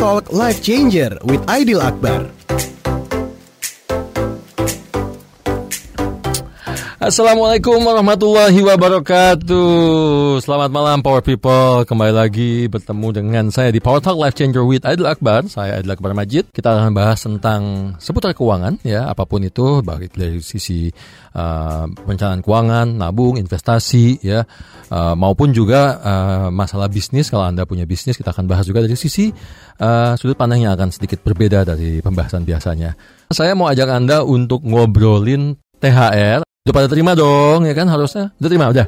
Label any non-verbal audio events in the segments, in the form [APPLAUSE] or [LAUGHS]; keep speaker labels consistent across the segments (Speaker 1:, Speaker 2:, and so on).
Speaker 1: Talk
Speaker 2: Life Changer with Aidil Akbar.
Speaker 3: Assalamualaikum warahmatullahi wabarakatuh. Selamat malam Power People. Kembali lagi bertemu dengan saya di Power Talk Life Changer with Aidil Akbar. Saya Aidil Akbar Majid. Kita akan bahas tentang seputar keuangan ya. Apa pun itu baik dari sisi uh, perencanaan keuangan, nabung, investasi ya. Uh, Maupun juga uh, masalah bisnis. Kalau Anda punya bisnis kita akan bahas juga dari sisi uh, sudut pandang yang akan sedikit berbeda dari pembahasan biasanya. Saya mau ajak Anda untuk ngobrolin THR Udah pada terima dong, ya kan harusnya. Udah terima, udah.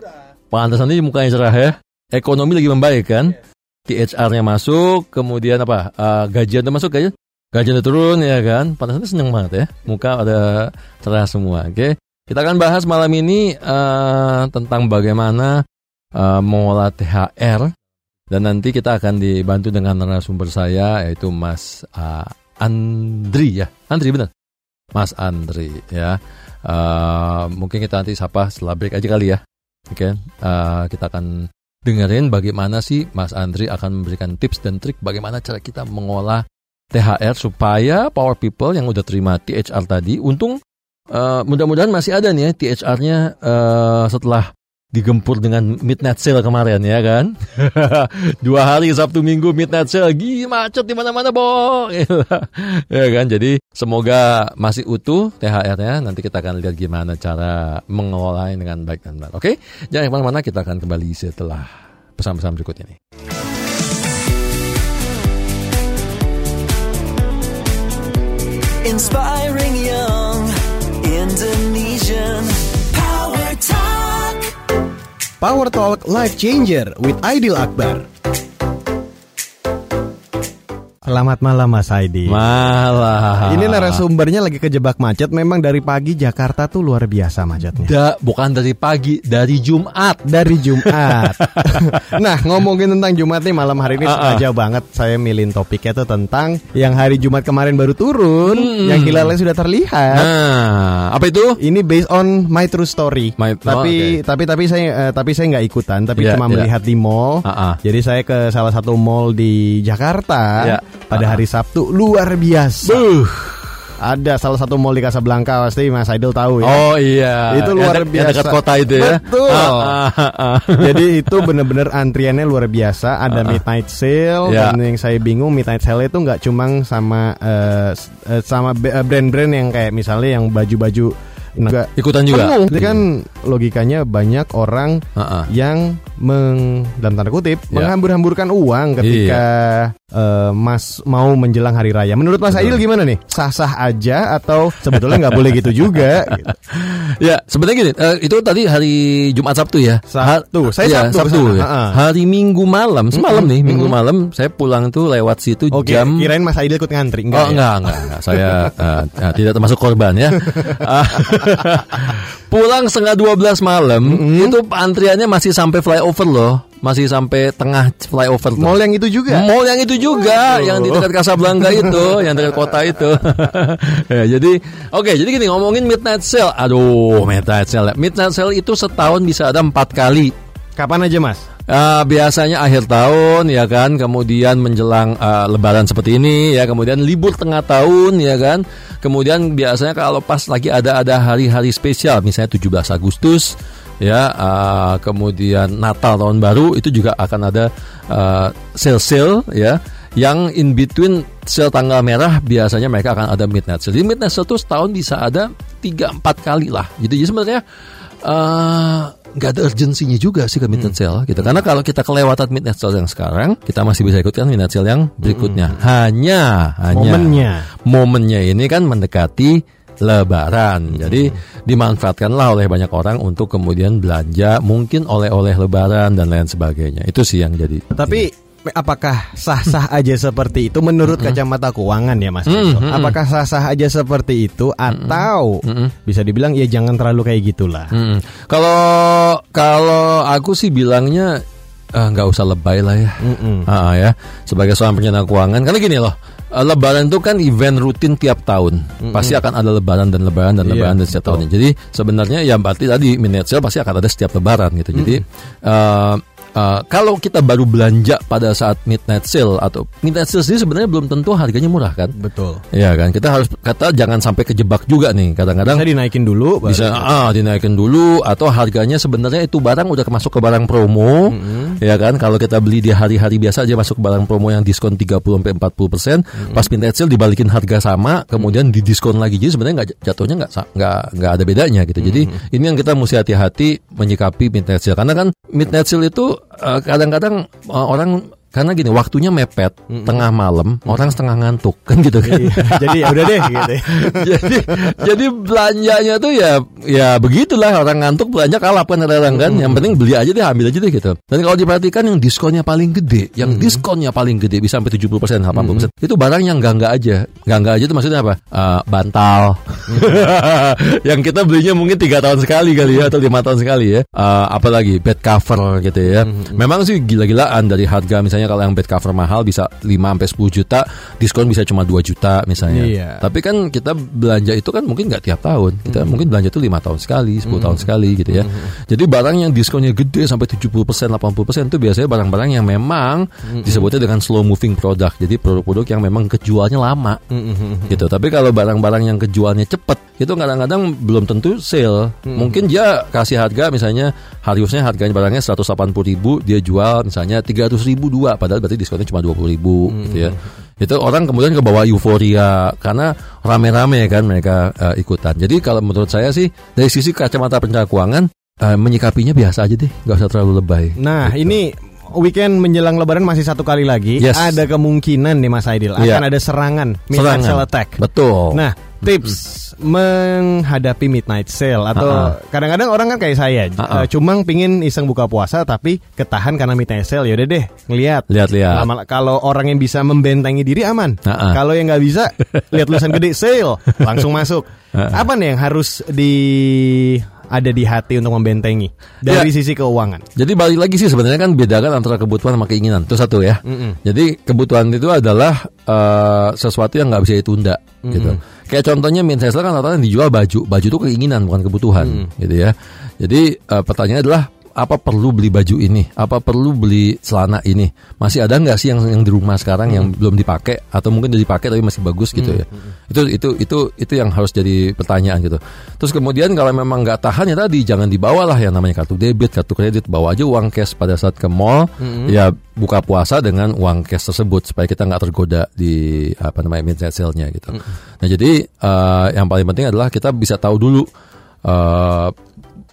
Speaker 3: Pantasan ini mukanya cerah ya. Ekonomi lagi membaik kan. THR-nya masuk, kemudian apa? Uh, gajian udah masuk gajian. Gajian udah turun ya kan. Pantasan seneng banget ya. Muka ada cerah semua, oke. Okay? Kita akan bahas malam ini uh, tentang bagaimana uh, mengolah THR. Dan nanti kita akan dibantu dengan narasumber saya, yaitu Mas uh, Andri ya. Andri benar? Mas Andri ya. Uh, mungkin kita nanti sapa setelah break aja kali ya. Oke, okay? uh, kita akan dengerin bagaimana sih Mas Andri akan memberikan tips dan trik bagaimana cara kita mengolah THR supaya power people yang udah terima THR tadi, untung uh, mudah-mudahan masih ada nih ya THR-nya uh, setelah digempur dengan midnight sale kemarin ya kan. [LAUGHS] Dua hari Sabtu Minggu midnight sale, gila macet di mana-mana, Bo. [LAUGHS] ya kan. Jadi semoga masih utuh THR-nya. Nanti kita akan lihat gimana cara mengelolanya dengan baik dan benar. Oke? Jangan ke mana-mana, kita akan kembali setelah pesan-pesan berikut ini.
Speaker 1: Inspiring young Indonesian. Power Talk
Speaker 2: Life Changer with Aidil Akbar. Selamat malam Mas Aidi.
Speaker 3: Malah.
Speaker 2: Ini narasumbernya lagi kejebak macet. Memang dari pagi Jakarta tuh luar biasa macetnya.
Speaker 3: Da, bukan dari pagi, dari Jumat.
Speaker 2: Dari Jumat. [LAUGHS] nah ngomongin tentang Jumat nih malam hari ini sengaja banget saya milih topiknya tuh tentang yang hari Jumat kemarin baru turun,
Speaker 3: Hmm.
Speaker 2: yang hilalnya sudah terlihat.
Speaker 3: Nah, apa itu?
Speaker 2: Ini based on my true story.
Speaker 3: My-
Speaker 2: tapi
Speaker 3: oh, oke.
Speaker 2: tapi tapi saya eh, tapi saya nggak ikutan, tapi
Speaker 3: Iya,
Speaker 2: cuma
Speaker 3: iya.
Speaker 2: melihat di mall.
Speaker 3: Ah, ah.
Speaker 2: Jadi saya ke salah satu mall di Jakarta
Speaker 3: Iya.
Speaker 2: Pada hari Sabtu luar biasa.
Speaker 3: Buh.
Speaker 2: Ada salah satu mall di Casablanca pasti Mas Aidil tahu ya.
Speaker 3: Oh iya.
Speaker 2: Itu luar
Speaker 3: yang, de- yang
Speaker 2: biasa.
Speaker 3: dekat kota itu ya.
Speaker 2: Betul.
Speaker 3: Ah, [LAUGHS] ah, ah.
Speaker 2: Jadi itu bener-bener antriannya luar biasa. Ada midnight sale
Speaker 3: Ya.
Speaker 2: dan yang saya bingung midnight sale itu nggak cuma sama eh, sama eh, brand-brand yang kayak misalnya yang baju-baju enggak
Speaker 3: Ikutan juga.
Speaker 2: Jadi kan logikanya banyak orang
Speaker 3: ah.
Speaker 2: yang meng dalam tanda kutip
Speaker 3: Ya.
Speaker 2: menghambur-hamburkan uang ketika eh, Mas mau menjelang hari raya. Menurut Mas Aidil gimana nih? Sah-sah aja atau sebetulnya nggak boleh gitu juga? Gitu. [LAUGHS]
Speaker 3: Ya, sebenarnya gini, eh, itu tadi hari Jumat Sabtu ya.
Speaker 2: Sabtu.
Speaker 3: Ha-
Speaker 2: Saya
Speaker 3: ya,
Speaker 2: Sabtu
Speaker 3: Sabtu ya.
Speaker 2: Ha-ha.
Speaker 3: Hari Minggu malam, semalam nih, Minggu malam saya pulang tuh lewat situ
Speaker 2: Oke,
Speaker 3: jam
Speaker 2: kirain Mas Aidil ikut ngantri
Speaker 3: Oh
Speaker 2: enggak? ya?
Speaker 3: enggak, enggak, enggak. Saya eh, tidak termasuk korban ya. [LAUGHS] [LAUGHS] Pulang setengah 12 malam, itu antriannya masih sampai flyover loh. Masih sampai tengah flyover tuh.
Speaker 2: Mall yang itu juga.
Speaker 3: Mall yang itu juga, yang di dekat Casablanca itu, yang dekat kota itu. [LAUGHS] ya, jadi, oke, jadi gini ngomongin midnight sale. Aduh, midnight sale. Midnight sale itu setahun bisa ada empat kali.
Speaker 2: Kapan aja Mas?
Speaker 3: Ah, biasanya akhir tahun ya kan, kemudian menjelang ah, Lebaran seperti ini ya, kemudian libur tengah tahun ya kan, kemudian biasanya kalau pas lagi ada ada hari-hari spesial, misalnya 17 Agustus ya, ah, kemudian Natal tahun baru itu juga akan ada ah, sale-sale ya, yang in between sale tanggal merah biasanya mereka akan ada midnight sale. Jadi midnight sale itu setahun bisa ada 3-4 kali lah, gitu. Jadi sebenarnya eh, nggak ada urgensinya juga sih ke midnight sale gitu. Karena kalau kita kelewatan midnight sale yang sekarang, kita masih bisa ikutkan midnight sale yang berikutnya. Hanya, hanya
Speaker 2: Momennya.
Speaker 3: momennya ini kan mendekati Lebaran. Jadi dimanfaatkanlah oleh banyak orang untuk kemudian belanja mungkin oleh-oleh Lebaran dan lain sebagainya. Itu sih yang jadi.
Speaker 2: Tapi apakah sah-sah aja seperti itu menurut kacamata keuangan ya Mas? Rizal?
Speaker 3: Mm-mm.
Speaker 2: Apakah sah-sah aja seperti itu atau bisa dibilang ya jangan terlalu kayak gitulah.
Speaker 3: Mm-mm. Kalau kalau aku sih bilangnya eh, nggak usah lebay lah ya.
Speaker 2: Mm-mm.
Speaker 3: Ah, ya sebagai seorang perencana keuangan karena gini loh eh, Lebaran itu kan event rutin tiap tahun. Pasti akan ada Lebaran dan Lebaran dan
Speaker 2: Iya,
Speaker 3: Lebaran dan setiap tahunnya. Jadi sebenarnya ya berarti tadi sale pasti akan ada setiap Lebaran gitu. Jadi eh, eh, kalau kita baru belanja pada saat midnight sale atau midnight sale sendiri sebenarnya belum tentu harganya murah kan?
Speaker 2: Betul.
Speaker 3: Iya kan? Kita harus kata jangan sampai kejebak juga nih. Kadang-kadang
Speaker 2: Bisa dinaikin dulu. baru-
Speaker 3: bisa ah dinaikin dulu atau harganya sebenarnya itu barang udah masuk ke barang promo ya kan kalau kita beli di hari-hari biasa aja masuk ke barang promo yang diskon 30 sampai 40 persen pas midnight sale dibalikin harga sama kemudian didiskon lagi jadi sebenarnya nggak jatuhnya nggak nggak nggak ada bedanya gitu jadi ini yang kita mesti hati-hati menyikapi midnight sale karena kan midnight sale itu kadang-kadang eh, orang karena gini waktunya mepet tengah malam orang setengah ngantuk kan gitu kan.
Speaker 2: Iya, Jadi ya udah deh [LAUGHS] gitu.
Speaker 3: jadi jadi belanjanya tuh ya ya begitulah orang ngantuk belanja kalap kan kadang kan yang penting beli aja deh ambil aja deh gitu. Dan kalau diperhatikan yang diskonnya paling gede yang diskonnya paling gede bisa sampai 70% 80% itu barang yang enggak enggak aja. Enggak enggak aja itu maksudnya apa? Eh, bantal. [LAUGHS] Yang kita belinya mungkin tiga tahun sekali kali ya atau lima tahun sekali ya. Eh, apalagi bed cover gitu ya. Memang sih gila-gilaan dari harga misalnya kalau yang bed cover mahal bisa 5 sampai 10 juta diskon bisa cuma 2 juta misalnya
Speaker 2: Iya.
Speaker 3: tapi kan kita belanja itu kan mungkin nggak tiap tahun. Kita mungkin belanja itu lima tahun sekali, 10 tahun sekali gitu ya. Jadi barang yang diskonnya gede sampai 70%, 80% itu biasanya barang-barang yang memang disebutnya dengan slow moving product. Jadi produk-produk yang memang kejualnya lama. Gitu. Tapi kalau barang-barang yang kejualnya cepat, itu kadang-kadang belum tentu sale. Mungkin dia kasih harga misalnya harusnya harganya barangnya 180 ribu, dia jual misalnya 300 ribu dua, padahal berarti diskonnya cuma 20 ribu gitu ya. Itu orang kemudian ke bawah euforia karena rame-rame kan mereka eh, ikutan. Jadi kalau menurut saya sih dari sisi kacamata perencana keuangan eh, menyikapinya biasa aja deh, nggak usah terlalu lebay.
Speaker 2: Nah ini weekend menjelang Lebaran masih satu kali lagi.
Speaker 3: Yes.
Speaker 2: Ada kemungkinan nih Mas Aidil
Speaker 3: Iya.
Speaker 2: akan ada serangan midnight
Speaker 3: Serangan.
Speaker 2: attack.
Speaker 3: Betul.
Speaker 2: Nah tips menghadapi midnight sale atau kadang-kadang orang kan kayak saya, eh, cuma pingin iseng buka puasa tapi ketahan karena midnight sale. Yaudah deh ngelihat.
Speaker 3: Lihat-lihat.
Speaker 2: Kalau orang yang bisa membentengi diri aman. Kalau yang nggak bisa, lihat tulisan gede sale [LAUGHS] langsung masuk.
Speaker 3: Ah.
Speaker 2: Apa nih yang harus di ada di hati untuk membentengi dari
Speaker 3: Ya.
Speaker 2: sisi keuangan?
Speaker 3: Jadi balik lagi sih sebenarnya kan bedakan antara kebutuhan sama keinginan itu satu ya. Jadi kebutuhan itu adalah eh, sesuatu yang nggak bisa ditunda gitu. Kayak contohnya Minhasel kan rata-rata yang dijual baju, baju itu keinginan bukan kebutuhan gitu ya. Jadi eh, pertanyaannya adalah apa perlu beli baju ini? Apa perlu beli celana ini? Masih ada nggak sih yang yang di rumah sekarang yang belum dipakai atau mungkin udah dipakai tapi masih bagus gitu ya? Itu itu itu itu yang harus jadi pertanyaan gitu. Terus kemudian kalau memang nggak tahan ya tadi jangan dibawa lah yang namanya kartu debit, kartu kredit, bawa aja uang cash pada saat ke mall. Ya buka puasa dengan uang cash tersebut supaya kita nggak tergoda di apa namanya midnight sale-nya gitu. Nah jadi eh, yang paling penting adalah kita bisa tahu dulu eh,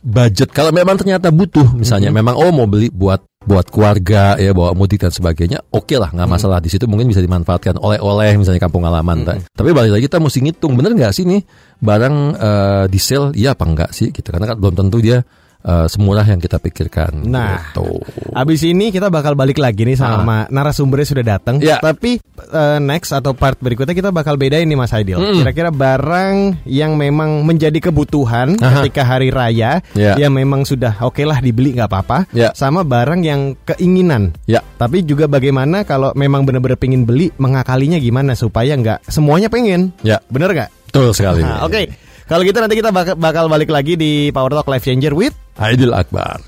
Speaker 3: budget. Kalau memang ternyata butuh misalnya memang oh mau beli buat buat keluarga ya bawa mudik dan sebagainya oke lah nggak masalah. Di situ mungkin bisa dimanfaatkan oleh-oleh misalnya kampung halaman Ta- tapi balik lagi kita mesti ngitung bener nggak sih nih barang eh, di sale iya apa enggak sih gitu. Karena kan belum tentu dia eh, semurah yang kita pikirkan
Speaker 2: Nah.
Speaker 3: gitu.
Speaker 2: Abis ini kita bakal balik lagi nih sama narasumbernya sudah datang.
Speaker 3: Ya.
Speaker 2: Tapi eh, next atau part berikutnya kita bakal bedain nih Mas Aidil.
Speaker 3: Mm.
Speaker 2: Kira-kira barang yang memang menjadi kebutuhan
Speaker 3: Aha.
Speaker 2: ketika hari raya,
Speaker 3: Ya.
Speaker 2: yang memang sudah oke lah dibeli nggak apa-apa.
Speaker 3: Ya.
Speaker 2: Sama barang yang keinginan.
Speaker 3: ya
Speaker 2: Tapi juga bagaimana kalau memang benar-benar pengen beli, mengakalinya gimana supaya nggak semuanya pengen.
Speaker 3: ya
Speaker 2: Bener nggak?
Speaker 3: betul sekali
Speaker 2: Nah, Oke. Kalau gitu nanti kita bak- bakal balik lagi di Power Talk Life Changer with
Speaker 3: Aidil Akbar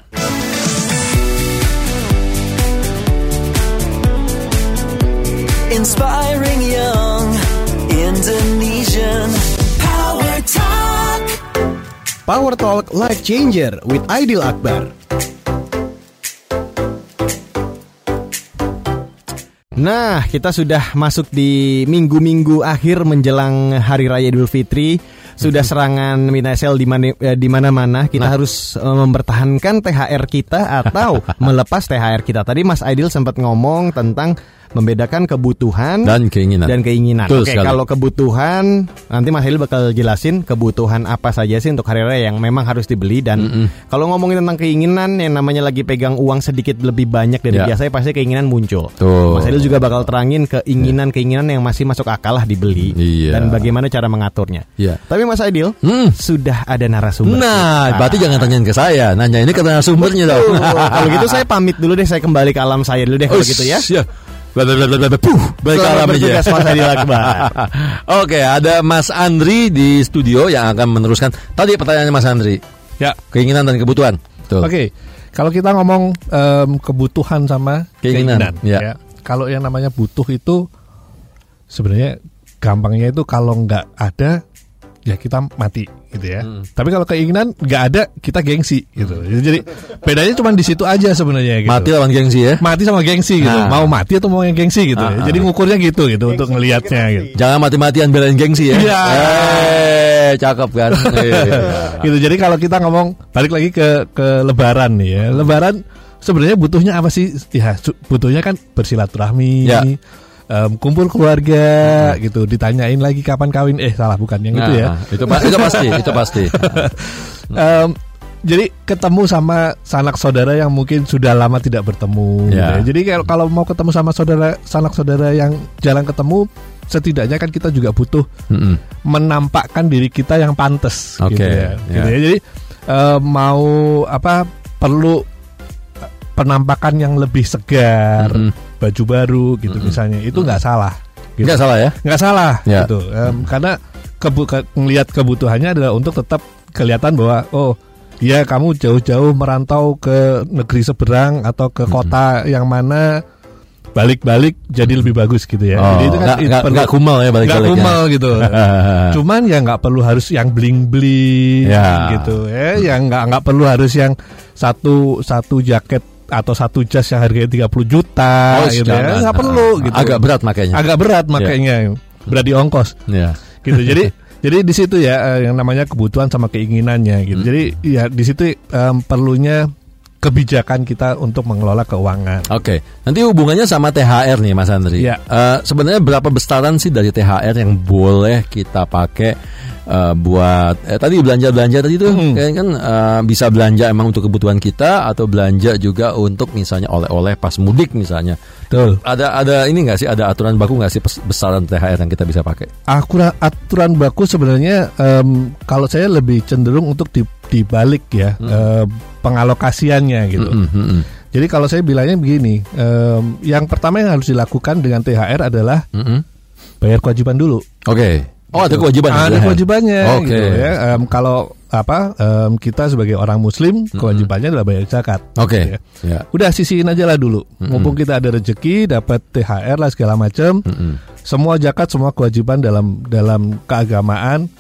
Speaker 1: Inspiring young Indonesian Power Talk.
Speaker 2: Power Talk Life Changer with Aidil Akbar. Nah, kita sudah masuk di minggu-minggu akhir menjelang Hari Raya Idul Fitri. Sudah [LAUGHS] serangan sale di mana eh, di mana-mana. Kita harus eh, mempertahankan THR kita atau [LAUGHS] melepas THR kita. Tadi Mas Aidil sempat ngomong tentang membedakan kebutuhan
Speaker 3: dan keinginan
Speaker 2: dan keinginan. Oke,
Speaker 3: sekali.
Speaker 2: kalau kebutuhan nanti Mas Hilil bakal jelasin kebutuhan apa saja sih untuk hari raya yang memang harus dibeli dan kalau ngomongin tentang keinginan yang namanya lagi pegang uang sedikit lebih banyak dari
Speaker 3: Ya.
Speaker 2: biasa pasti keinginan muncul.
Speaker 3: Tuh.
Speaker 2: Mas Hilil juga bakal terangin keinginan-keinginan yang masih masuk akal lah dibeli
Speaker 3: Iya.
Speaker 2: dan bagaimana cara mengaturnya.
Speaker 3: Iya.
Speaker 2: Tapi Mas Aidil
Speaker 3: Hmm.
Speaker 2: sudah ada narasumber.
Speaker 3: Nah,
Speaker 2: kita.
Speaker 3: berarti jangan tanyain ke saya, nanya ini ke narasumbernya dong.
Speaker 2: Kalau gitu saya pamit dulu deh, saya kembali ke alam saya dulu deh kalau gitu ya.
Speaker 3: Blablabla, puh,
Speaker 2: Akbar. [LAUGHS]
Speaker 3: Oke, ada Mas Andri di studio yang akan meneruskan. Tadi pertanyaannya Mas Andri,
Speaker 4: Ya,
Speaker 3: keinginan dan kebutuhan. Tuh.
Speaker 4: oke. Kalau kita ngomong em, kebutuhan sama
Speaker 3: Keinginan,
Speaker 4: keinginan,
Speaker 3: ya.
Speaker 4: ya. Kalau yang namanya butuh itu sebenarnya gampangnya itu kalau nggak ada ya kita mati gitu ya.
Speaker 3: Hmm.
Speaker 4: Tapi kalau keinginan nggak ada kita gengsi gitu. Jadi bedanya cuma di situ aja sebenarnya gitu.
Speaker 3: Mati lawan gengsi ya.
Speaker 4: mati sama gengsi gitu.
Speaker 3: Nah.
Speaker 4: Mau mati atau mau yang gengsi gitu.
Speaker 3: Ah,
Speaker 4: ya.
Speaker 3: ah.
Speaker 4: Jadi ngukurnya gitu gitu untuk ngelihatnya gitu.
Speaker 3: Jangan mati-matian belain gengsi ya.
Speaker 4: Iya.
Speaker 3: Eh, cakep kan. [LAUGHS] Iya.
Speaker 4: gitu. Jadi kalau kita ngomong balik lagi ke ke lebaran nih ya. Lebaran sebenarnya butuhnya apa sih? Ya butuhnya kan bersilaturahmi.
Speaker 3: Ya.
Speaker 4: Em, kumpul keluarga gitu ditanyain lagi kapan kawin eh salah bukan yang itu ya
Speaker 3: Nah, itu, pa- itu pasti, [LAUGHS] itu pasti.
Speaker 4: Em, jadi ketemu sama sanak saudara yang mungkin sudah lama tidak bertemu. gitu
Speaker 3: Ya.
Speaker 4: ya. Jadi kalau kalau mau ketemu sama saudara sanak saudara yang jarang ketemu, setidaknya kan kita juga butuh
Speaker 3: Mm-mm.
Speaker 4: menampakkan diri kita yang pantas. Gitu ya.
Speaker 3: ya.
Speaker 4: Gitu ya. Jadi em, mau apa perlu penampakan yang lebih segar,
Speaker 3: Mm-mm.
Speaker 4: baju baru gitu
Speaker 3: Mm-mm.
Speaker 4: misalnya itu nggak salah. Gitu
Speaker 3: Nggak salah ya.
Speaker 4: nggak salah
Speaker 3: Ya.
Speaker 4: gitu Em, karena kebu ke- ngelihat kebutuhannya adalah untuk tetap kelihatan bahwa oh ya kamu jauh-jauh merantau ke negeri seberang atau ke kota yang mana balik-balik jadi lebih bagus gitu ya
Speaker 3: Oh,
Speaker 4: jadi itu kan itu
Speaker 3: nggak-
Speaker 4: perlu-
Speaker 3: nggak kumal ya balik-balik
Speaker 4: nggak
Speaker 3: ya.
Speaker 4: kumal gitu [LAUGHS] cuman ya nggak perlu harus yang bling bling
Speaker 3: Ya.
Speaker 4: gitu ya yang nggak nggak perlu harus yang satu satu jaket atau satu jas yang harganya 30 juta
Speaker 3: Oh,
Speaker 4: gitu
Speaker 3: jangan.
Speaker 4: ya. Nggak perlu
Speaker 3: Ah,
Speaker 4: gitu.
Speaker 3: Agak berat makanya.
Speaker 4: agak berat makanya berat di ongkos.
Speaker 3: Ya.
Speaker 4: gitu. [LAUGHS] Jadi jadi di situ ya eh, yang namanya kebutuhan sama keinginannya gitu. Jadi ya di situ em, perlunya kebijakan kita untuk mengelola keuangan
Speaker 3: Oke, nanti hubungannya sama THR nih Mas Andri.
Speaker 4: Iya.
Speaker 3: Eh, sebenarnya berapa besaran sih dari THR yang boleh kita pakai eh, buat eh, tadi belanja-belanja tadi tuh
Speaker 4: Hmm.
Speaker 3: kan eh, bisa belanja emang untuk kebutuhan kita atau belanja juga untuk misalnya oleh-oleh pas mudik misalnya.
Speaker 4: betul
Speaker 3: Ada ada ini nggak sih ada aturan baku nggak sih besaran THR yang kita bisa pakai?
Speaker 4: Akurat aturan baku sebenarnya em, kalau saya lebih cenderung untuk di, dibalik ya em, pengalokasiannya gitu.
Speaker 3: Mm-mm, mm-mm,
Speaker 4: Jadi kalau saya bilangnya begini, em, yang pertama yang harus dilakukan dengan THR adalah
Speaker 3: mm-mm.
Speaker 4: bayar kewajiban dulu.
Speaker 3: Oke. Oh ada kewajiban.
Speaker 4: Ada kewajibannya
Speaker 3: Oke.
Speaker 4: gitu ya. Em, kalau apa em, kita sebagai orang muslim kewajibannya adalah bayar zakat.
Speaker 3: Oke.
Speaker 4: Ya.
Speaker 3: Ya.
Speaker 4: Udah sisihin aja lah dulu. Mumpung kita ada rezeki, dapat THR lah segala macam.
Speaker 3: Mm-mm.
Speaker 4: Semua zakat, semua kewajiban dalam dalam keagamaan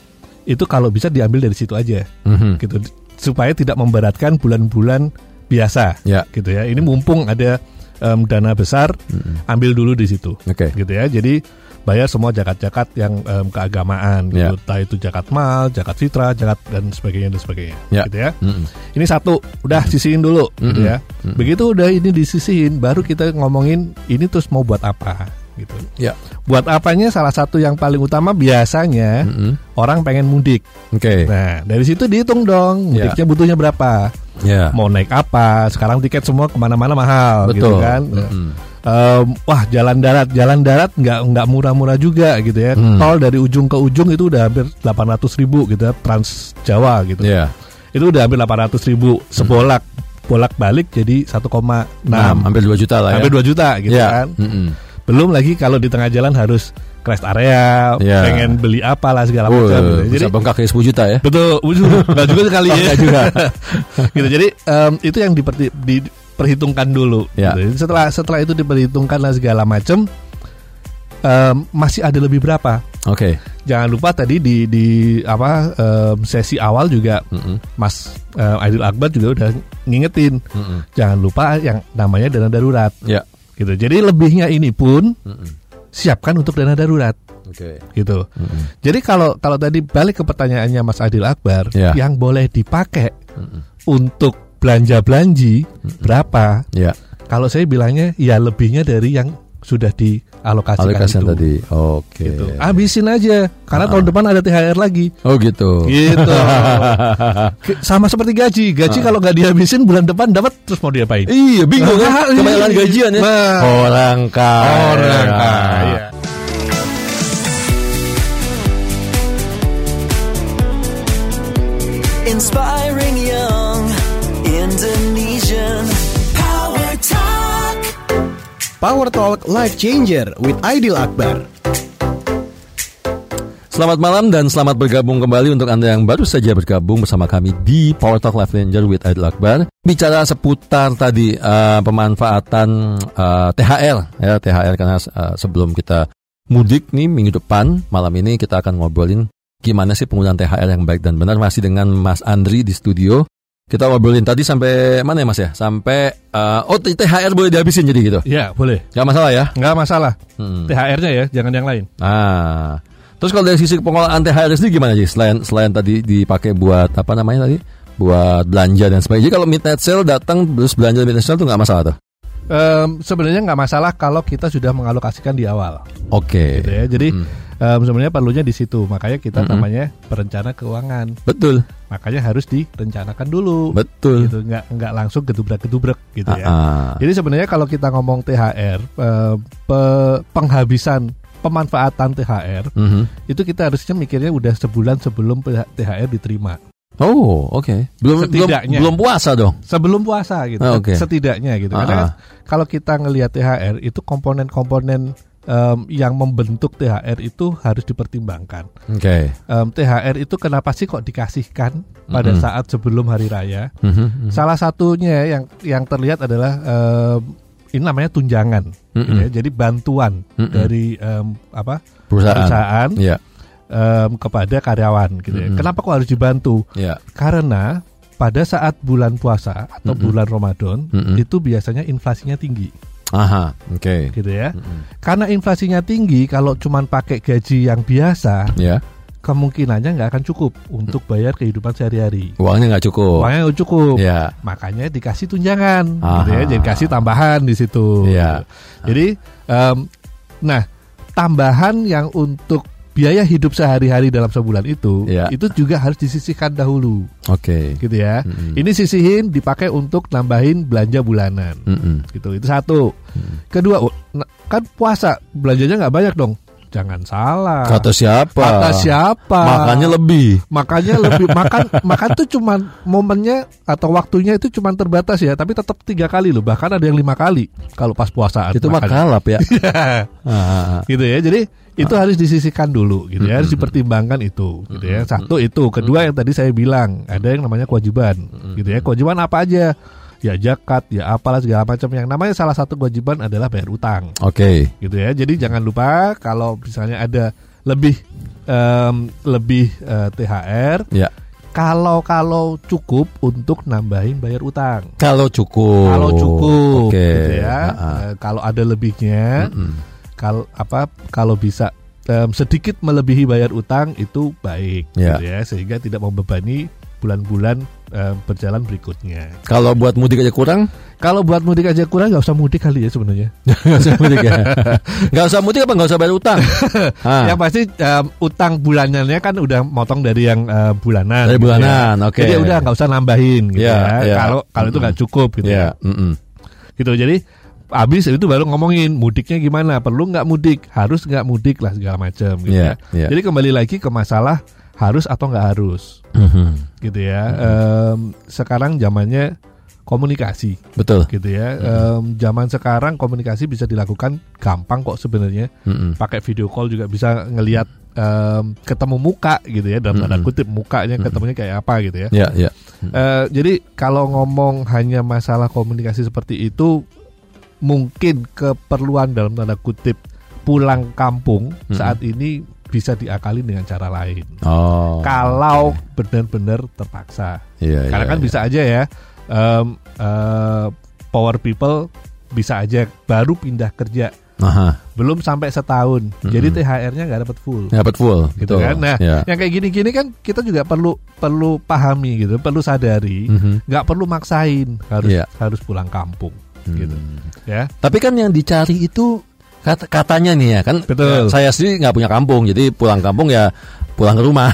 Speaker 4: itu kalau bisa diambil dari situ aja,
Speaker 3: Mhm.
Speaker 4: gitu. Supaya tidak memberatkan bulan-bulan biasa,
Speaker 3: Ya.
Speaker 4: gitu ya. Ini mumpung ada em, dana besar, ambil dulu di situ,
Speaker 3: Oke.
Speaker 4: gitu ya. Jadi bayar semua zakat-zakat yang em, keagamaan,
Speaker 3: Ya.
Speaker 4: gitu. Entah itu zakat mal, zakat fitrah, zakat dan sebagainya dan sebagainya,
Speaker 3: Ya.
Speaker 4: gitu ya.
Speaker 3: Mm-mm.
Speaker 4: Ini satu, udah sisihin dulu, gitu
Speaker 3: Mm-mm.
Speaker 4: ya. Begitu udah ini disisihin, baru kita ngomongin ini terus mau buat apa, gitu.
Speaker 3: Ya.
Speaker 4: Buat apanya salah satu yang paling utama biasanya
Speaker 3: Mm-mm.
Speaker 4: orang pengen mudik.
Speaker 3: Oke.
Speaker 4: Nah dari situ dihitung dong
Speaker 3: Ya.
Speaker 4: mudiknya butuhnya berapa,
Speaker 3: Ya.
Speaker 4: mau naik apa. Sekarang tiket semua ke mana-mana mahal, gitu
Speaker 3: Betul.
Speaker 4: kan.
Speaker 3: Mm-mm.
Speaker 4: Em, wah jalan darat, jalan darat nggak nggak murah-murah juga gitu ya.
Speaker 3: Hmm.
Speaker 4: Tol dari ujung ke ujung itu udah hampir 800 ribu gitu ya, Trans Jawa gitu.
Speaker 3: Ya.
Speaker 4: Itu udah hampir 800 ribu sebolak bolak balik jadi 1,6
Speaker 3: Enam, hampir 2 juta lah ya.
Speaker 4: hampir 2 juta gitu
Speaker 3: ya.
Speaker 4: kan.
Speaker 3: Mm-mm.
Speaker 4: Belum lagi kalau di tengah jalan harus rest area,
Speaker 3: Ya.
Speaker 4: pengen beli apalah segala
Speaker 3: Oh,
Speaker 4: macam. gitu.
Speaker 3: bisa
Speaker 4: Jadi
Speaker 3: bengkak kayak 10 juta ya.
Speaker 4: betul, enggak juga sekali
Speaker 3: Oh,
Speaker 4: ya.
Speaker 3: enggak juga. [LAUGHS]
Speaker 4: gitu. Jadi em, itu yang diperti- diperhitungkan dulu.
Speaker 3: Ya.
Speaker 4: gitu. Setelah setelah itu diperhitungkan lah segala macam, em, masih ada lebih berapa?
Speaker 3: Oke.
Speaker 4: Jangan lupa tadi di di apa em, sesi awal juga
Speaker 3: Mm-mm.
Speaker 4: Mas em, Aidil Akbar juga udah ngingetin,
Speaker 3: Mm-mm.
Speaker 4: jangan lupa yang namanya dana darurat.
Speaker 3: Ya.
Speaker 4: Gitu. Jadi lebihnya ini pun
Speaker 3: Mm-mm.
Speaker 4: siapkan untuk dana darurat.
Speaker 3: Oke.
Speaker 4: gitu.
Speaker 3: Mm-mm.
Speaker 4: Jadi kalau kalau tadi balik ke pertanyaannya Mas Adil Akbar,
Speaker 3: Ya.
Speaker 4: yang boleh dipakai
Speaker 3: Mm-mm.
Speaker 4: untuk belanja belanji berapa?
Speaker 3: Ya.
Speaker 4: Kalau saya bilangnya ya lebihnya dari yang sudah dialokasikan
Speaker 3: Alokasian
Speaker 4: itu.
Speaker 3: tadi. Oke.
Speaker 4: Gitu. Habisin aja karena tahun depan ada THR lagi.
Speaker 3: Oh gitu.
Speaker 4: Gitu. [LAUGHS] Sama seperti gaji. Gaji kalau nggak dihabisin bulan depan dapat terus mau diapain?
Speaker 3: Iya, bingung
Speaker 4: Ah,
Speaker 3: kan? Kebanyakan gajian ya.
Speaker 4: Nah.
Speaker 3: Orang kaya.
Speaker 4: Orang kaya.
Speaker 1: Inspiring Power Talk.
Speaker 2: Life Changer with Aidil Akbar.
Speaker 3: Selamat malam dan selamat bergabung kembali untuk Anda yang baru saja bergabung bersama kami di Power Talk Life Ranger with Aidil Akbar. Bicara seputar tadi uh, pemanfaatan uh, THR ya THR karena uh, sebelum kita mudik nih minggu depan malam ini kita akan ngobrolin gimana sih penggunaan THR yang baik dan benar masih dengan Mas Andri di studio. Kita ngobrolin tadi sampai mana ya Mas ya? Sampai uh, oh THR boleh dihabisin jadi gitu.
Speaker 4: Ya boleh.
Speaker 3: Gak masalah ya?
Speaker 4: Nggak masalah.
Speaker 3: Hmm.
Speaker 4: THR-nya ya, jangan yang lain.
Speaker 3: Nah, terus kalau dari sisi pengelolaan THR sendiri gimana sih? Selain selain tadi dipakai buat apa namanya tadi? Buat belanja dan sebagainya. Jadi kalau midnight sale datang terus belanja midnight sale itu nggak masalah tuh?
Speaker 4: Em, sebenarnya nggak masalah kalau kita sudah mengalokasikan di awal,
Speaker 3: Oke.
Speaker 4: gitu ya. Jadi
Speaker 3: Hmm.
Speaker 4: Em, sebenarnya perlunya di situ. Makanya kita
Speaker 3: Mm-mm.
Speaker 4: namanya perencana keuangan.
Speaker 3: Betul,
Speaker 4: Makanya harus direncanakan dulu.
Speaker 3: betul.
Speaker 4: Gitu, nggak nggak langsung gedubrak-gedubrak gitu ya.
Speaker 3: Ah, ah.
Speaker 4: Jadi sebenarnya kalau kita ngomong THR, eh, pe- penghabisan pemanfaatan THR
Speaker 3: Mhm.
Speaker 4: itu kita harusnya mikirnya udah sebulan sebelum THR diterima.
Speaker 3: Oh, oke. Belum belum
Speaker 4: Setidaknya.
Speaker 3: belum puasa dong.
Speaker 4: Sebelum puasa gitu.
Speaker 3: Ah, oke.
Speaker 4: Setidaknya gitu. Karena
Speaker 3: ah.
Speaker 4: kan kalau kita ngelihat THR itu komponen-komponen em, yang membentuk THR itu harus dipertimbangkan.
Speaker 3: Oke.
Speaker 4: Em, THR itu kenapa sih kok dikasihkan pada
Speaker 3: Mm-mm.
Speaker 4: saat sebelum hari raya?
Speaker 3: Mhm, mhm.
Speaker 4: Salah satunya yang yang terlihat adalah em, ini namanya tunjangan,
Speaker 3: Mm-mm.
Speaker 4: ya. jadi bantuan
Speaker 3: Mm-mm.
Speaker 4: dari em, apa
Speaker 3: Perusahaan.
Speaker 4: perusahaan
Speaker 3: Iya,
Speaker 4: em, kepada karyawan. Gitu ya.
Speaker 3: Mm-mm.
Speaker 4: Kenapa kok harus dibantu?
Speaker 3: iya.
Speaker 4: Karena pada saat bulan puasa atau
Speaker 3: Mm-mm.
Speaker 4: bulan Ramadan
Speaker 3: Mm-mm.
Speaker 4: itu biasanya inflasinya tinggi,
Speaker 3: Aha, oke.
Speaker 4: gitu ya.
Speaker 3: Mhm.
Speaker 4: Karena inflasinya tinggi, kalau cuman pakai gaji yang biasa,
Speaker 3: Ya,
Speaker 4: kemungkinannya nggak akan cukup untuk bayar kehidupan sehari-hari.
Speaker 3: uangnya nggak cukup.
Speaker 4: Uangnya nggak cukup.
Speaker 3: Ya,
Speaker 4: Makanya dikasih tunjangan,
Speaker 3: Aha.
Speaker 4: gitu ya. Jadi kasih tambahan di situ.
Speaker 3: Iya.
Speaker 4: Jadi, em, nah tambahan yang untuk biaya hidup sehari-hari dalam sebulan itu,
Speaker 3: Iya.
Speaker 4: itu juga harus disisihkan dahulu,
Speaker 3: oke.
Speaker 4: gitu ya.
Speaker 3: Mm-mm.
Speaker 4: Ini sisihin dipakai untuk nambahin belanja bulanan,
Speaker 3: Mm-mm.
Speaker 4: gitu. Itu satu.
Speaker 3: Hmm.
Speaker 4: Kedua, oh, kan puasa belanjanya nggak banyak dong. Jangan salah.
Speaker 3: Kata siapa?
Speaker 4: Kata siapa?
Speaker 3: Makanya lebih.
Speaker 4: makanya lebih [LAUGHS] makan makan tuh cuman momennya atau waktunya itu cuman terbatas ya tapi tetap tiga kali loh bahkan ada yang lima kali kalau pas puasa
Speaker 3: Itu mah kalap ya. [LAUGHS] Ah, ah, ah.
Speaker 4: gitu ya jadi itu harus disisihkan dulu gitu ya harus dipertimbangkan itu gitu ya satu itu kedua yang tadi saya bilang ada yang namanya kewajiban gitu ya kewajiban apa aja ya zakat ya apalah segala macam yang namanya salah satu kewajiban adalah bayar utang
Speaker 3: Oke.
Speaker 4: gitu ya. Jadi jangan lupa kalau misalnya ada lebih em, lebih eh, THR,
Speaker 3: Ya.
Speaker 4: kalau kalau cukup untuk nambahin bayar utang.
Speaker 3: Kalau cukup.
Speaker 4: Kalau cukup,
Speaker 3: Oke.
Speaker 4: gitu ya.
Speaker 3: Ah, ah.
Speaker 4: Eh, kalau ada lebihnya,
Speaker 3: Mm-mm.
Speaker 4: Kalau apa kalau bisa em, sedikit melebihi bayar utang itu baik,
Speaker 3: Ya.
Speaker 4: gitu ya, sehingga tidak membebani bulan-bulan em, berjalan berikutnya.
Speaker 3: Kalau buat mudik aja kurang,
Speaker 4: Kalau buat mudik aja kurang nggak usah mudik kali ya sebenarnya. [LAUGHS]
Speaker 3: nggak usah mudik ya. Nggak usah mudik apa nggak usah bayar utang? [LAUGHS] Ah,
Speaker 4: Yang pasti em, utang bulanannya kan udah motong dari yang eh, bulanan.
Speaker 3: dari
Speaker 4: gitu ya.
Speaker 3: bulanan, oke.
Speaker 4: Jadi udah nggak usah nambahin gitu
Speaker 3: Iya,
Speaker 4: ya.
Speaker 3: iya.
Speaker 4: Kalau kalau itu nggak cukup gitu
Speaker 3: Ya,
Speaker 4: ya.
Speaker 3: mm-mm.
Speaker 4: Gitu. Jadi habis itu baru ngomongin mudiknya gimana, perlu nggak mudik, harus nggak mudik lah segala macam gitu
Speaker 3: Iya,
Speaker 4: ya.
Speaker 3: iya.
Speaker 4: Jadi kembali lagi ke masalah harus atau nggak harus
Speaker 3: Mhm.
Speaker 4: gitu ya. Em, sekarang zamannya komunikasi
Speaker 3: Betul.
Speaker 4: gitu ya. Em, zaman sekarang komunikasi bisa dilakukan gampang kok sebenarnya.
Speaker 3: Mm-mm.
Speaker 4: pakai video call juga bisa ngelihat em, ketemu muka gitu ya dalam tanda
Speaker 3: Mm-mm.
Speaker 4: kutip mukanya
Speaker 3: Mm-mm.
Speaker 4: ketemunya kayak apa gitu ya.
Speaker 3: Ya, ya.
Speaker 4: Eh, jadi kalau ngomong hanya masalah komunikasi seperti itu mungkin keperluan dalam tanda kutip pulang kampung
Speaker 3: Mm-mm.
Speaker 4: saat ini bisa diakali dengan cara lain.
Speaker 3: Oh.
Speaker 4: Kalau benar-benar terpaksa.
Speaker 3: Iya,
Speaker 4: Karena
Speaker 3: iya,
Speaker 4: kan
Speaker 3: iya.
Speaker 4: bisa aja ya em, eh, power people bisa aja baru pindah kerja
Speaker 3: Aha,
Speaker 4: belum sampai setahun.
Speaker 3: Mm-mm.
Speaker 4: Jadi THR-nya nggak dapat full.
Speaker 3: dapat full
Speaker 4: Gitu
Speaker 3: betul.
Speaker 4: kan. Nah,
Speaker 3: ya.
Speaker 4: yang kayak gini-gini kan kita juga perlu perlu pahami gitu, perlu sadari,
Speaker 3: Mhm.
Speaker 4: nggak perlu maksain harus
Speaker 3: Iya.
Speaker 4: harus pulang kampung gitu.
Speaker 3: Hmm.
Speaker 4: Ya.
Speaker 3: Tapi kan yang dicari itu kata katanya nih ya kan.
Speaker 4: Betul.
Speaker 3: Saya sendiri nggak punya kampung, jadi pulang kampung ya pulang ke rumah.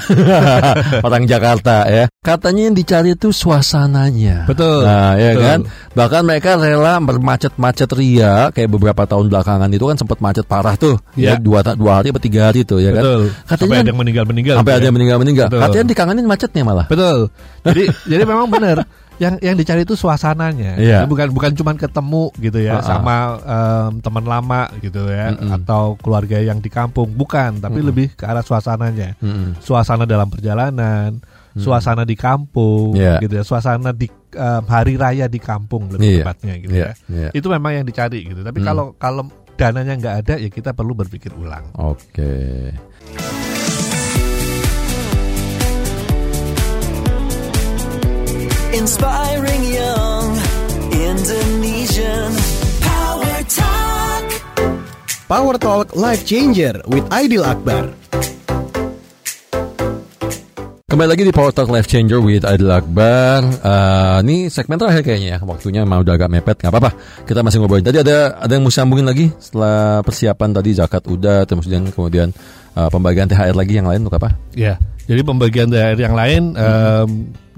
Speaker 3: [LAUGHS] Orang Jakarta ya. Katanya yang dicari itu suasananya.
Speaker 4: Betul.
Speaker 3: Nah, ya
Speaker 4: Betul.
Speaker 3: kan. Bahkan mereka rela bermacet-macet ria kayak beberapa tahun belakangan itu kan sempat macet parah tuh.
Speaker 4: Iya.
Speaker 3: Ya, dua dua hari atau tiga hari tuh ya kan.
Speaker 4: Betul.
Speaker 3: Katanya
Speaker 4: sampai ada yang meninggal-meninggal.
Speaker 3: Sampai
Speaker 4: gitu
Speaker 3: ada
Speaker 4: ya.
Speaker 3: yang meninggal-meninggal.
Speaker 4: Betul.
Speaker 3: Katanya dikangenin macetnya malah.
Speaker 4: Betul. Jadi [LAUGHS] jadi memang benar. Yang yang dicari itu suasananya
Speaker 3: Iya.
Speaker 4: bukan bukan cuman ketemu gitu ya
Speaker 3: Ah, ah.
Speaker 4: sama em, teman lama gitu ya
Speaker 3: Mm-mm.
Speaker 4: atau keluarga yang di kampung bukan tapi
Speaker 3: Mm-mm.
Speaker 4: lebih ke arah suasananya
Speaker 3: Mm-mm.
Speaker 4: suasana dalam perjalanan suasana di kampung.
Speaker 3: Iya.
Speaker 4: gitu ya suasana di em, hari raya di kampung lebih tepatnya gitu
Speaker 3: Iya,
Speaker 4: ya
Speaker 3: iya.
Speaker 4: itu memang yang dicari gitu tapi
Speaker 3: Mm.
Speaker 4: kalau kalau dananya nggak ada ya kita perlu berpikir ulang
Speaker 3: Oke.
Speaker 1: Power Talk
Speaker 2: Life Changer with Aidil Akbar.
Speaker 3: Kembali lagi di Power Talk Life Changer with Adil Akbar. Eh, ini segmen terakhir kayaknya ya. Waktunya mau udah agak mepet. nggak apa-apa. Kita masih ngobrolin. Tadi ada ada yang mau sambungin lagi setelah persiapan tadi zakat udah, terus kemudian kemudian eh, pembagian THR lagi yang lain untuk apa?
Speaker 4: Ya, jadi pembagian dari yang lain em,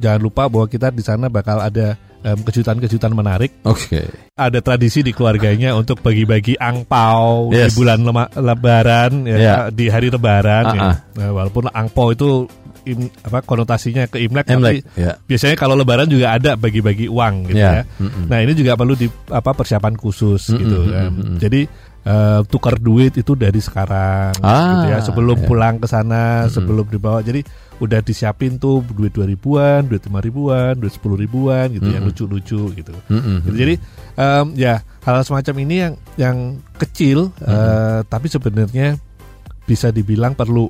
Speaker 4: jangan lupa bahwa kita di sana bakal ada kejutan-kejutan menarik.
Speaker 3: Oke.
Speaker 4: Ada tradisi di keluarganya untuk bagi-bagi angpau
Speaker 3: Yes.
Speaker 4: di bulan lema- Lebaran, ya,
Speaker 3: Ya.
Speaker 4: di hari Lebaran. ya.
Speaker 3: Ah, ah.
Speaker 4: Nah, walaupun angpau itu im- apa konotasinya ke Imlek,
Speaker 3: Imlek,
Speaker 4: tapi
Speaker 3: ya.
Speaker 4: biasanya kalau Lebaran juga ada bagi-bagi uang gitu
Speaker 3: Ya,
Speaker 4: ya.
Speaker 3: mm-mm.
Speaker 4: Nah ini juga perlu di apa persiapan khusus
Speaker 3: Mm-mm,
Speaker 4: gitu.
Speaker 3: mm-mm,
Speaker 4: em.
Speaker 3: mm-mm.
Speaker 4: Jadi eh, tukar duit itu dari sekarang
Speaker 3: Ah,
Speaker 4: gitu ya sebelum
Speaker 3: ya.
Speaker 4: pulang ke sana sebelum dibawa jadi udah disiapin tuh duit dua ribuan duit lima ribuan duit sepuluh ribuan gitu yang
Speaker 3: Mm-mm.
Speaker 4: lucu-lucu gitu
Speaker 3: Mm-mm.
Speaker 4: Gitu. jadi em, ya hal semacam ini yang yang kecil eh, tapi sebenarnya bisa dibilang perlu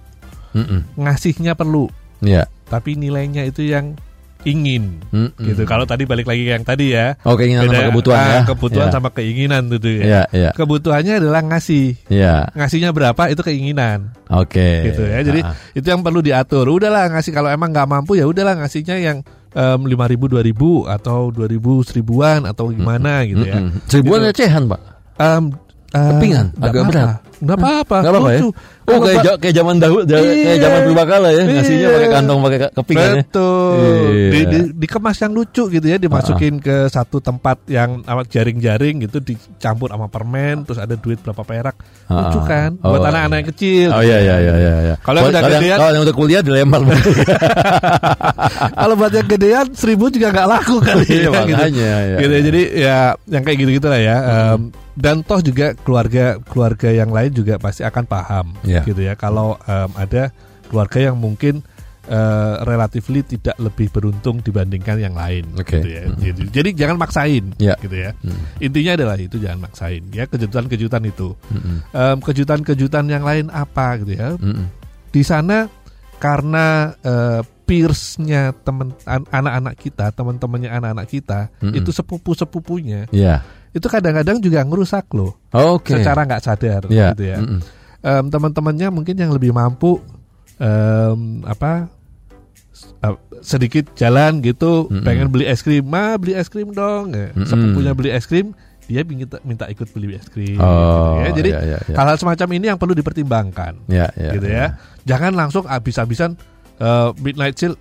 Speaker 3: Mm-mm.
Speaker 4: ngasihnya perlu
Speaker 3: Ya.
Speaker 4: tapi nilainya itu yang ingin
Speaker 3: Mm-mm.
Speaker 4: gitu kalau tadi balik lagi yang tadi ya
Speaker 3: Oh keinginan sama
Speaker 4: Beda,
Speaker 3: kebutuhan
Speaker 4: ah,
Speaker 3: ya.
Speaker 4: kebutuhan
Speaker 3: ya.
Speaker 4: sama keinginan tuh ya.
Speaker 3: Ya, ya.
Speaker 4: Kebutuhannya adalah ngasih.
Speaker 3: Ya.
Speaker 4: Ngasihnya berapa itu keinginan
Speaker 3: Oke.
Speaker 4: gitu ya. Jadi
Speaker 3: Ah,
Speaker 4: itu yang perlu diatur. Udahlah ngasih kalau emang nggak mampu ya udahlah ngasihnya yang lima ribu dua ribu atau dua ribu seribuan atau gimana gitu ya.
Speaker 3: mm-mm. Seribuan
Speaker 4: Gitu.
Speaker 3: recehan, Pak.
Speaker 4: Em, em,
Speaker 3: Kepingan, agak berat.
Speaker 4: Nggak apa-apa.
Speaker 3: Nggak apa-apa ya?
Speaker 4: lucu.
Speaker 3: Oh kayak ja- kayak zaman dahulu ja- kayak
Speaker 4: Iya.
Speaker 3: zaman berbakala ya ngasihnya
Speaker 4: Iya.
Speaker 3: pakai kantong pakai ka- kepingan ya.
Speaker 4: Betul.
Speaker 3: Iya.
Speaker 4: Di, di- dikemas yang lucu gitu ya, dimasukin ke satu tempat yang amat jaring-jaring gitu, dicampur sama permen, terus ada duit berapa perak, lucu
Speaker 3: Ah.
Speaker 4: kan?
Speaker 3: Oh,
Speaker 4: Buat anak-anak yang kecil.
Speaker 3: Oh iya iya iya iya. iya.
Speaker 4: Kalau yang udah gedean-
Speaker 3: kalau yang udah kuliah dilempar. [LAUGHS]
Speaker 4: Kalau buat yang gedean seribu juga nggak laku kali
Speaker 3: Iya,
Speaker 4: ya, gitu.
Speaker 3: makanya, ya.
Speaker 4: Gitu ya, Jadi ya yang kayak gitu gitulah ya. Em, dan toh juga keluarga keluarga yang lain juga pasti akan paham
Speaker 3: Iya.
Speaker 4: gitu ya. Kalau em, ada keluarga yang mungkin eh, relatively tidak lebih beruntung dibandingkan yang lain
Speaker 3: Oke.
Speaker 4: gitu ya.
Speaker 3: Mm.
Speaker 4: Jadi, jadi jangan maksain
Speaker 3: Iya.
Speaker 4: gitu ya.
Speaker 3: Hmm.
Speaker 4: Intinya adalah itu jangan maksain ya kejutan-kejutan itu.
Speaker 3: Mm-mm.
Speaker 4: Em, kejutan-kejutan yang lain apa gitu ya
Speaker 3: Mm-mm.
Speaker 4: di sana karena eh, peersnya temen an- anak-anak kita, teman-temannya anak-anak kita
Speaker 3: Mm-mm.
Speaker 4: itu sepupu-sepupunya
Speaker 3: Iya.
Speaker 4: Itu kadang-kadang juga ngerusak loh
Speaker 3: Oke.
Speaker 4: secara nggak sadar
Speaker 3: Iya.
Speaker 4: gitu ya.
Speaker 3: Mm-mm.
Speaker 4: Em, teman-temannya mungkin yang lebih mampu em, apa eh, sedikit jalan gitu
Speaker 3: Mm-mm.
Speaker 4: pengen beli es krim, mah beli es krim dong. Ya,
Speaker 3: Mm-mm.
Speaker 4: Sepupunya beli es krim, dia minta minta ikut beli es krim.
Speaker 3: Oh,
Speaker 4: gitu ya. Jadi
Speaker 3: iya, iya, iya.
Speaker 4: hal-hal semacam ini yang perlu dipertimbangkan
Speaker 3: Iya, iya,
Speaker 4: gitu ya. Jangan langsung habis-habisan eh, midnight sale.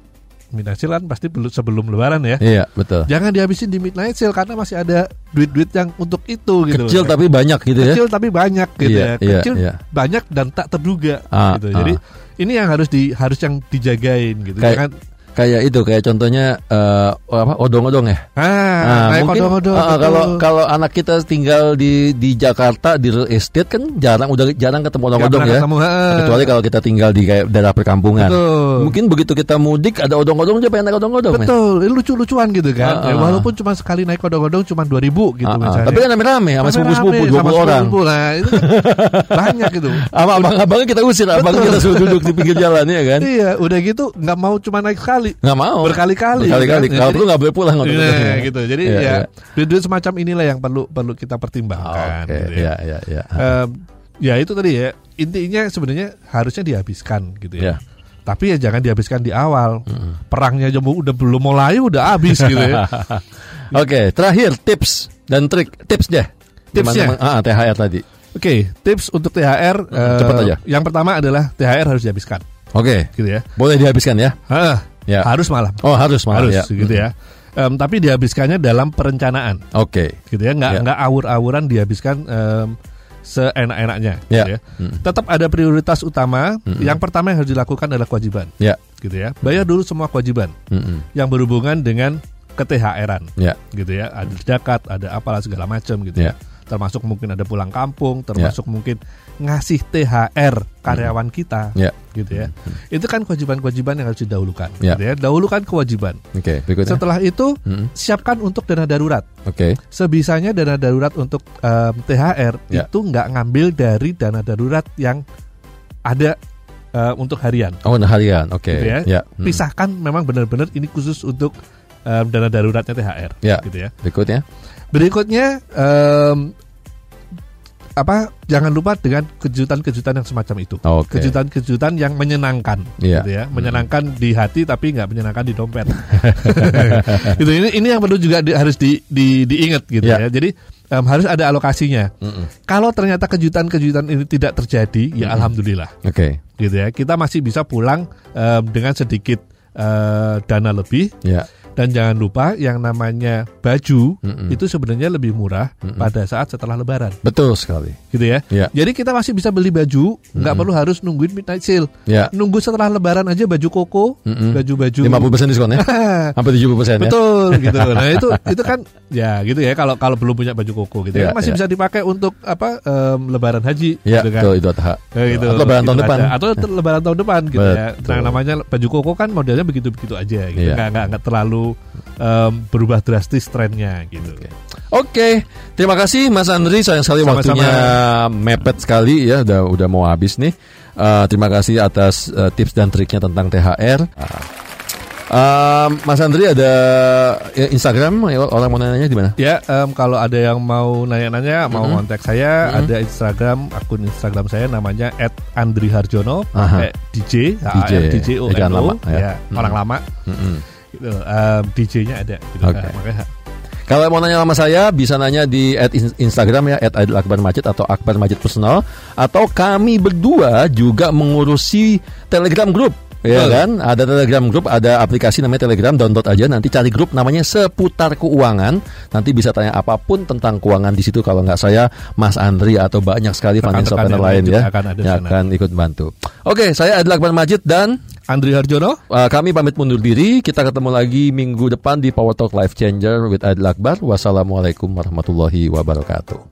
Speaker 4: Midnight sale kan pasti belum sebelum lebaran ya.
Speaker 3: Iya, betul.
Speaker 4: Jangan dihabisin di midnight sale karena masih ada duit-duit yang untuk itu gitu.
Speaker 3: Kecil tapi banyak gitu ya.
Speaker 4: kecil tapi banyak gitu
Speaker 3: Iya,
Speaker 4: ya.
Speaker 3: iya,
Speaker 4: Kecil
Speaker 3: iya.
Speaker 4: banyak dan tak terduga
Speaker 3: Ah,
Speaker 4: gitu.
Speaker 3: ah.
Speaker 4: Jadi ini yang harus di harus yang dijagain gitu.
Speaker 3: Kayak-
Speaker 4: Jangan
Speaker 3: Kayak itu kayak contohnya eh, apa odong-odong ya.
Speaker 4: ah,
Speaker 3: Nah, mungkin
Speaker 4: odong-odong,
Speaker 3: ah,
Speaker 4: betul.
Speaker 3: kalau kalau anak kita tinggal di di Jakarta di real estate kan jarang udah jarang ketemu odong-odong ya.
Speaker 4: ketemu, ah.
Speaker 3: Kecuali kalau kita tinggal di kayak daerah perkampungan.
Speaker 4: Betul.
Speaker 3: Mungkin begitu kita mudik ada odong-odong dia pengen naik odong-odong.
Speaker 4: Betul, lucu-lucuan gitu kan. Ya,
Speaker 3: ah.
Speaker 4: walaupun cuma sekali naik odong-odong cuma 2000 gitu
Speaker 3: Ah, ah.
Speaker 4: misalnya.
Speaker 3: Tapi kan rame-rame sama sepupu-sepupu
Speaker 4: sama
Speaker 3: 20 orang.
Speaker 4: sepupu. Nah, itu kan [LAUGHS] banyak gitu.
Speaker 3: Sama abang-abangnya kita usir, abang kita suruh duduk di pinggir jalan ya kan.
Speaker 4: Iya, udah gitu nggak mau cuma naik sekali.
Speaker 3: Nggak mau.
Speaker 4: Berkali-kali,
Speaker 3: Berkali-kali.
Speaker 4: kan?
Speaker 3: Kalau perlu nggak boleh pulang.
Speaker 4: Nah, gitu. Jadi
Speaker 3: Iya,
Speaker 4: ya
Speaker 3: iya.
Speaker 4: duit-duit semacam inilah yang perlu perlu kita pertimbangkan.
Speaker 3: Oke,
Speaker 4: gitu ya.
Speaker 3: ya, ya, ya.
Speaker 4: Em, ya itu tadi ya intinya sebenarnya harusnya dihabiskan gitu ya.
Speaker 3: Ya.
Speaker 4: Tapi ya jangan dihabiskan di awal. Perangnya aja mau- udah belum mulai udah habis gitu ya. [LAUGHS]
Speaker 3: Oke, terakhir tips dan trik tips deh.
Speaker 4: Tipsnya?
Speaker 3: Gimana- Ah, THR tadi.
Speaker 4: Oke, tips untuk THR eh,
Speaker 3: cepat aja.
Speaker 4: Yang pertama adalah THR harus dihabiskan
Speaker 3: Oke,
Speaker 4: gitu ya.
Speaker 3: boleh dihabiskan ya?
Speaker 4: Ah,
Speaker 3: Ya.
Speaker 4: Harus malah.
Speaker 3: Oh harus malah
Speaker 4: harus
Speaker 3: ya.
Speaker 4: gitu ya. Em, tapi dihabiskannya dalam perencanaan
Speaker 3: Oke.
Speaker 4: gitu ya nggak
Speaker 3: Ya.
Speaker 4: nggak awur-awuran dihabiskan em, seenak-enaknya
Speaker 3: Ya.
Speaker 4: gitu ya.
Speaker 3: Mm.
Speaker 4: Tetap ada prioritas utama.
Speaker 3: Mm-mm.
Speaker 4: Yang pertama yang harus dilakukan adalah kewajiban
Speaker 3: Ya.
Speaker 4: gitu ya. Bayar dulu semua kewajiban
Speaker 3: Mm-mm.
Speaker 4: yang berhubungan dengan ke THR-an
Speaker 3: Ya.
Speaker 4: gitu ya ada zakat ada apalah segala macam gitu
Speaker 3: Ya.
Speaker 4: ya termasuk mungkin ada pulang kampung termasuk mungkin ngasih THR karyawan kita
Speaker 3: Ya.
Speaker 4: gitu ya itu kan kewajiban-kewajiban yang harus didahulukan
Speaker 3: Ya.
Speaker 4: gitu ya dahulukan kewajiban
Speaker 3: Oke, berikutnya.
Speaker 4: setelah itu
Speaker 3: Mm-mm.
Speaker 4: siapkan untuk dana darurat
Speaker 3: Oke.
Speaker 4: sebisanya dana darurat untuk em, THR
Speaker 3: Ya.
Speaker 4: itu nggak ngambil dari dana darurat yang ada eh, untuk harian
Speaker 3: Oh, nah, harian. Oke.
Speaker 4: gitu ya.
Speaker 3: Ya. Mm.
Speaker 4: Pisahkan memang benar-benar ini khusus untuk em, dana daruratnya THR
Speaker 3: Ya.
Speaker 4: gitu ya.
Speaker 3: Berikutnya.
Speaker 4: Berikutnya em, apa jangan lupa dengan kejutan-kejutan yang semacam itu.
Speaker 3: Oke.
Speaker 4: Kejutan-kejutan yang menyenangkan
Speaker 3: Iya.
Speaker 4: gitu ya. Menyenangkan di hati tapi nggak menyenangkan di dompet. [LAUGHS] [LAUGHS] gitu ini ini yang perlu juga di- harus di, di diingat gitu
Speaker 3: Ya.
Speaker 4: ya. Jadi em, harus ada alokasinya.
Speaker 3: Mm-mm.
Speaker 4: Kalau ternyata kejutan-kejutan ini tidak terjadi, ya alhamdulillah
Speaker 3: Oke.
Speaker 4: gitu ya. Kita masih bisa pulang em, dengan sedikit eh, dana lebih
Speaker 3: Ya.
Speaker 4: Dan jangan lupa yang namanya baju
Speaker 3: Mm-mm.
Speaker 4: itu sebenarnya lebih murah pada saat setelah lebaran
Speaker 3: Betul sekali.
Speaker 4: gitu ya.
Speaker 3: Ya.
Speaker 4: Jadi kita masih bisa beli baju, nggak perlu harus nungguin midnight sale.
Speaker 3: Ya.
Speaker 4: Nunggu setelah lebaran aja baju koko,
Speaker 3: Mm-mm.
Speaker 4: baju-baju
Speaker 3: 50% diskon ya? [LAUGHS] Sampai 70% ya?
Speaker 4: Betul gitu. [LAUGHS] Nah, itu itu kan ya gitu ya kalau kalau belum punya baju koko gitu
Speaker 3: Ya,
Speaker 4: ya, masih
Speaker 3: ya.
Speaker 4: bisa dipakai untuk apa em, lebaran haji
Speaker 3: Ya,
Speaker 4: gitu kan.
Speaker 3: betul itu.
Speaker 4: Ya, gitu.
Speaker 3: Atau lebaran tahun
Speaker 4: Gitu
Speaker 3: depan.
Speaker 4: aja. Atau ter- lebaran tahun depan gitu ya.
Speaker 3: Betul.
Speaker 4: Nah, namanya baju koko kan modelnya begitu-begitu aja gitu.
Speaker 3: Iya.
Speaker 4: Nggak, nggak, nggak terlalu em, berubah drastis trennya gitu.
Speaker 3: Oke, terima kasih Mas Andri. Sayang sekali
Speaker 4: Sama-sama.
Speaker 3: waktunya mepet sekali ya, udah udah mau habis nih. Eh, terima kasih atas eh, tips dan triknya tentang THR. Eh, Mas Andri ada ya, Instagram, orang mau nanya di mana?
Speaker 4: Ya, em, kalau ada yang mau nanya-nanya, mau
Speaker 3: Mhm.
Speaker 4: kontak saya,
Speaker 3: Mhm.
Speaker 4: ada Instagram, akun Instagram saya namanya @andriharjono, pakai DJ,
Speaker 3: DJ,
Speaker 4: DJ O
Speaker 3: ejaan lama, ya.
Speaker 4: ya,
Speaker 3: Mhm.
Speaker 4: orang lama,
Speaker 3: Mm-mm.
Speaker 4: Gitu. Em, DJ-nya ada, gitu.
Speaker 3: Oke.
Speaker 4: Nah, makanya
Speaker 3: Kalau mau nanya sama saya bisa nanya di at in- Instagram ya at Akbar Majid atau Akbar Majid Personal atau kami berdua juga mengurusi Telegram Group. Ya kan, ada Telegram Group, ada aplikasi namanya Telegram, download aja. Nanti cari grup namanya seputar keuangan. Nanti bisa tanya apa pun tentang keuangan di situ. Kalau nggak saya, Mas Andri atau banyak sekali financial planner lain ya,
Speaker 4: akan ada
Speaker 3: yang
Speaker 4: sana.
Speaker 3: akan ikut bantu. Oke, saya Aidil Akbar Majid dan
Speaker 4: Andri Harjono,
Speaker 3: Uh, kami pamit mundur diri. Kita ketemu lagi minggu depan di Power Talk Life Changer with Adil Akbar. Wassalamualaikum warahmatullahi wabarakatuh.